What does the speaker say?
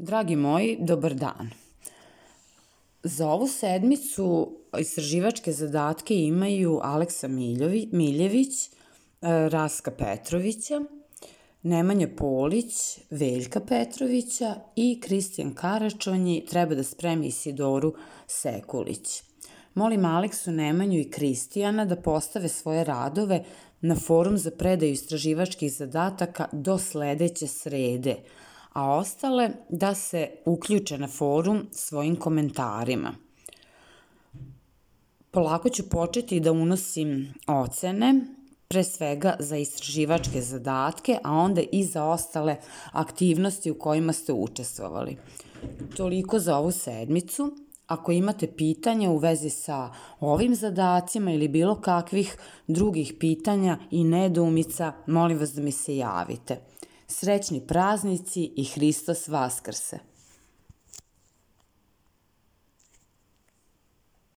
Dragi moji, dobar dan. Za ovu sedmicu istraživačke zadatke imaju Aleksa Miljovi, Miljević, e, Raska Petrovića, Nemanja Polić, Veljka Petrovića i Kristijan Karačonji treba da spremi Isidoru Sekulić. Molim Aleksu, Nemanju i Kristijana da postave svoje radove na forum za predaju istraživačkih zadataka do sledeće srede – a ostale da se uključe na forum svojim komentarima. Polako ću početi da unosim ocene, pre svega za istraživačke zadatke, a onda i za ostale aktivnosti u kojima ste učestvovali. Toliko za ovu sedmicu. Ako imate pitanja u vezi sa ovim zadacima ili bilo kakvih drugih pitanja i nedoumica, molim vas da mi se javite. Srećni praznici i Hristos Vaskrse!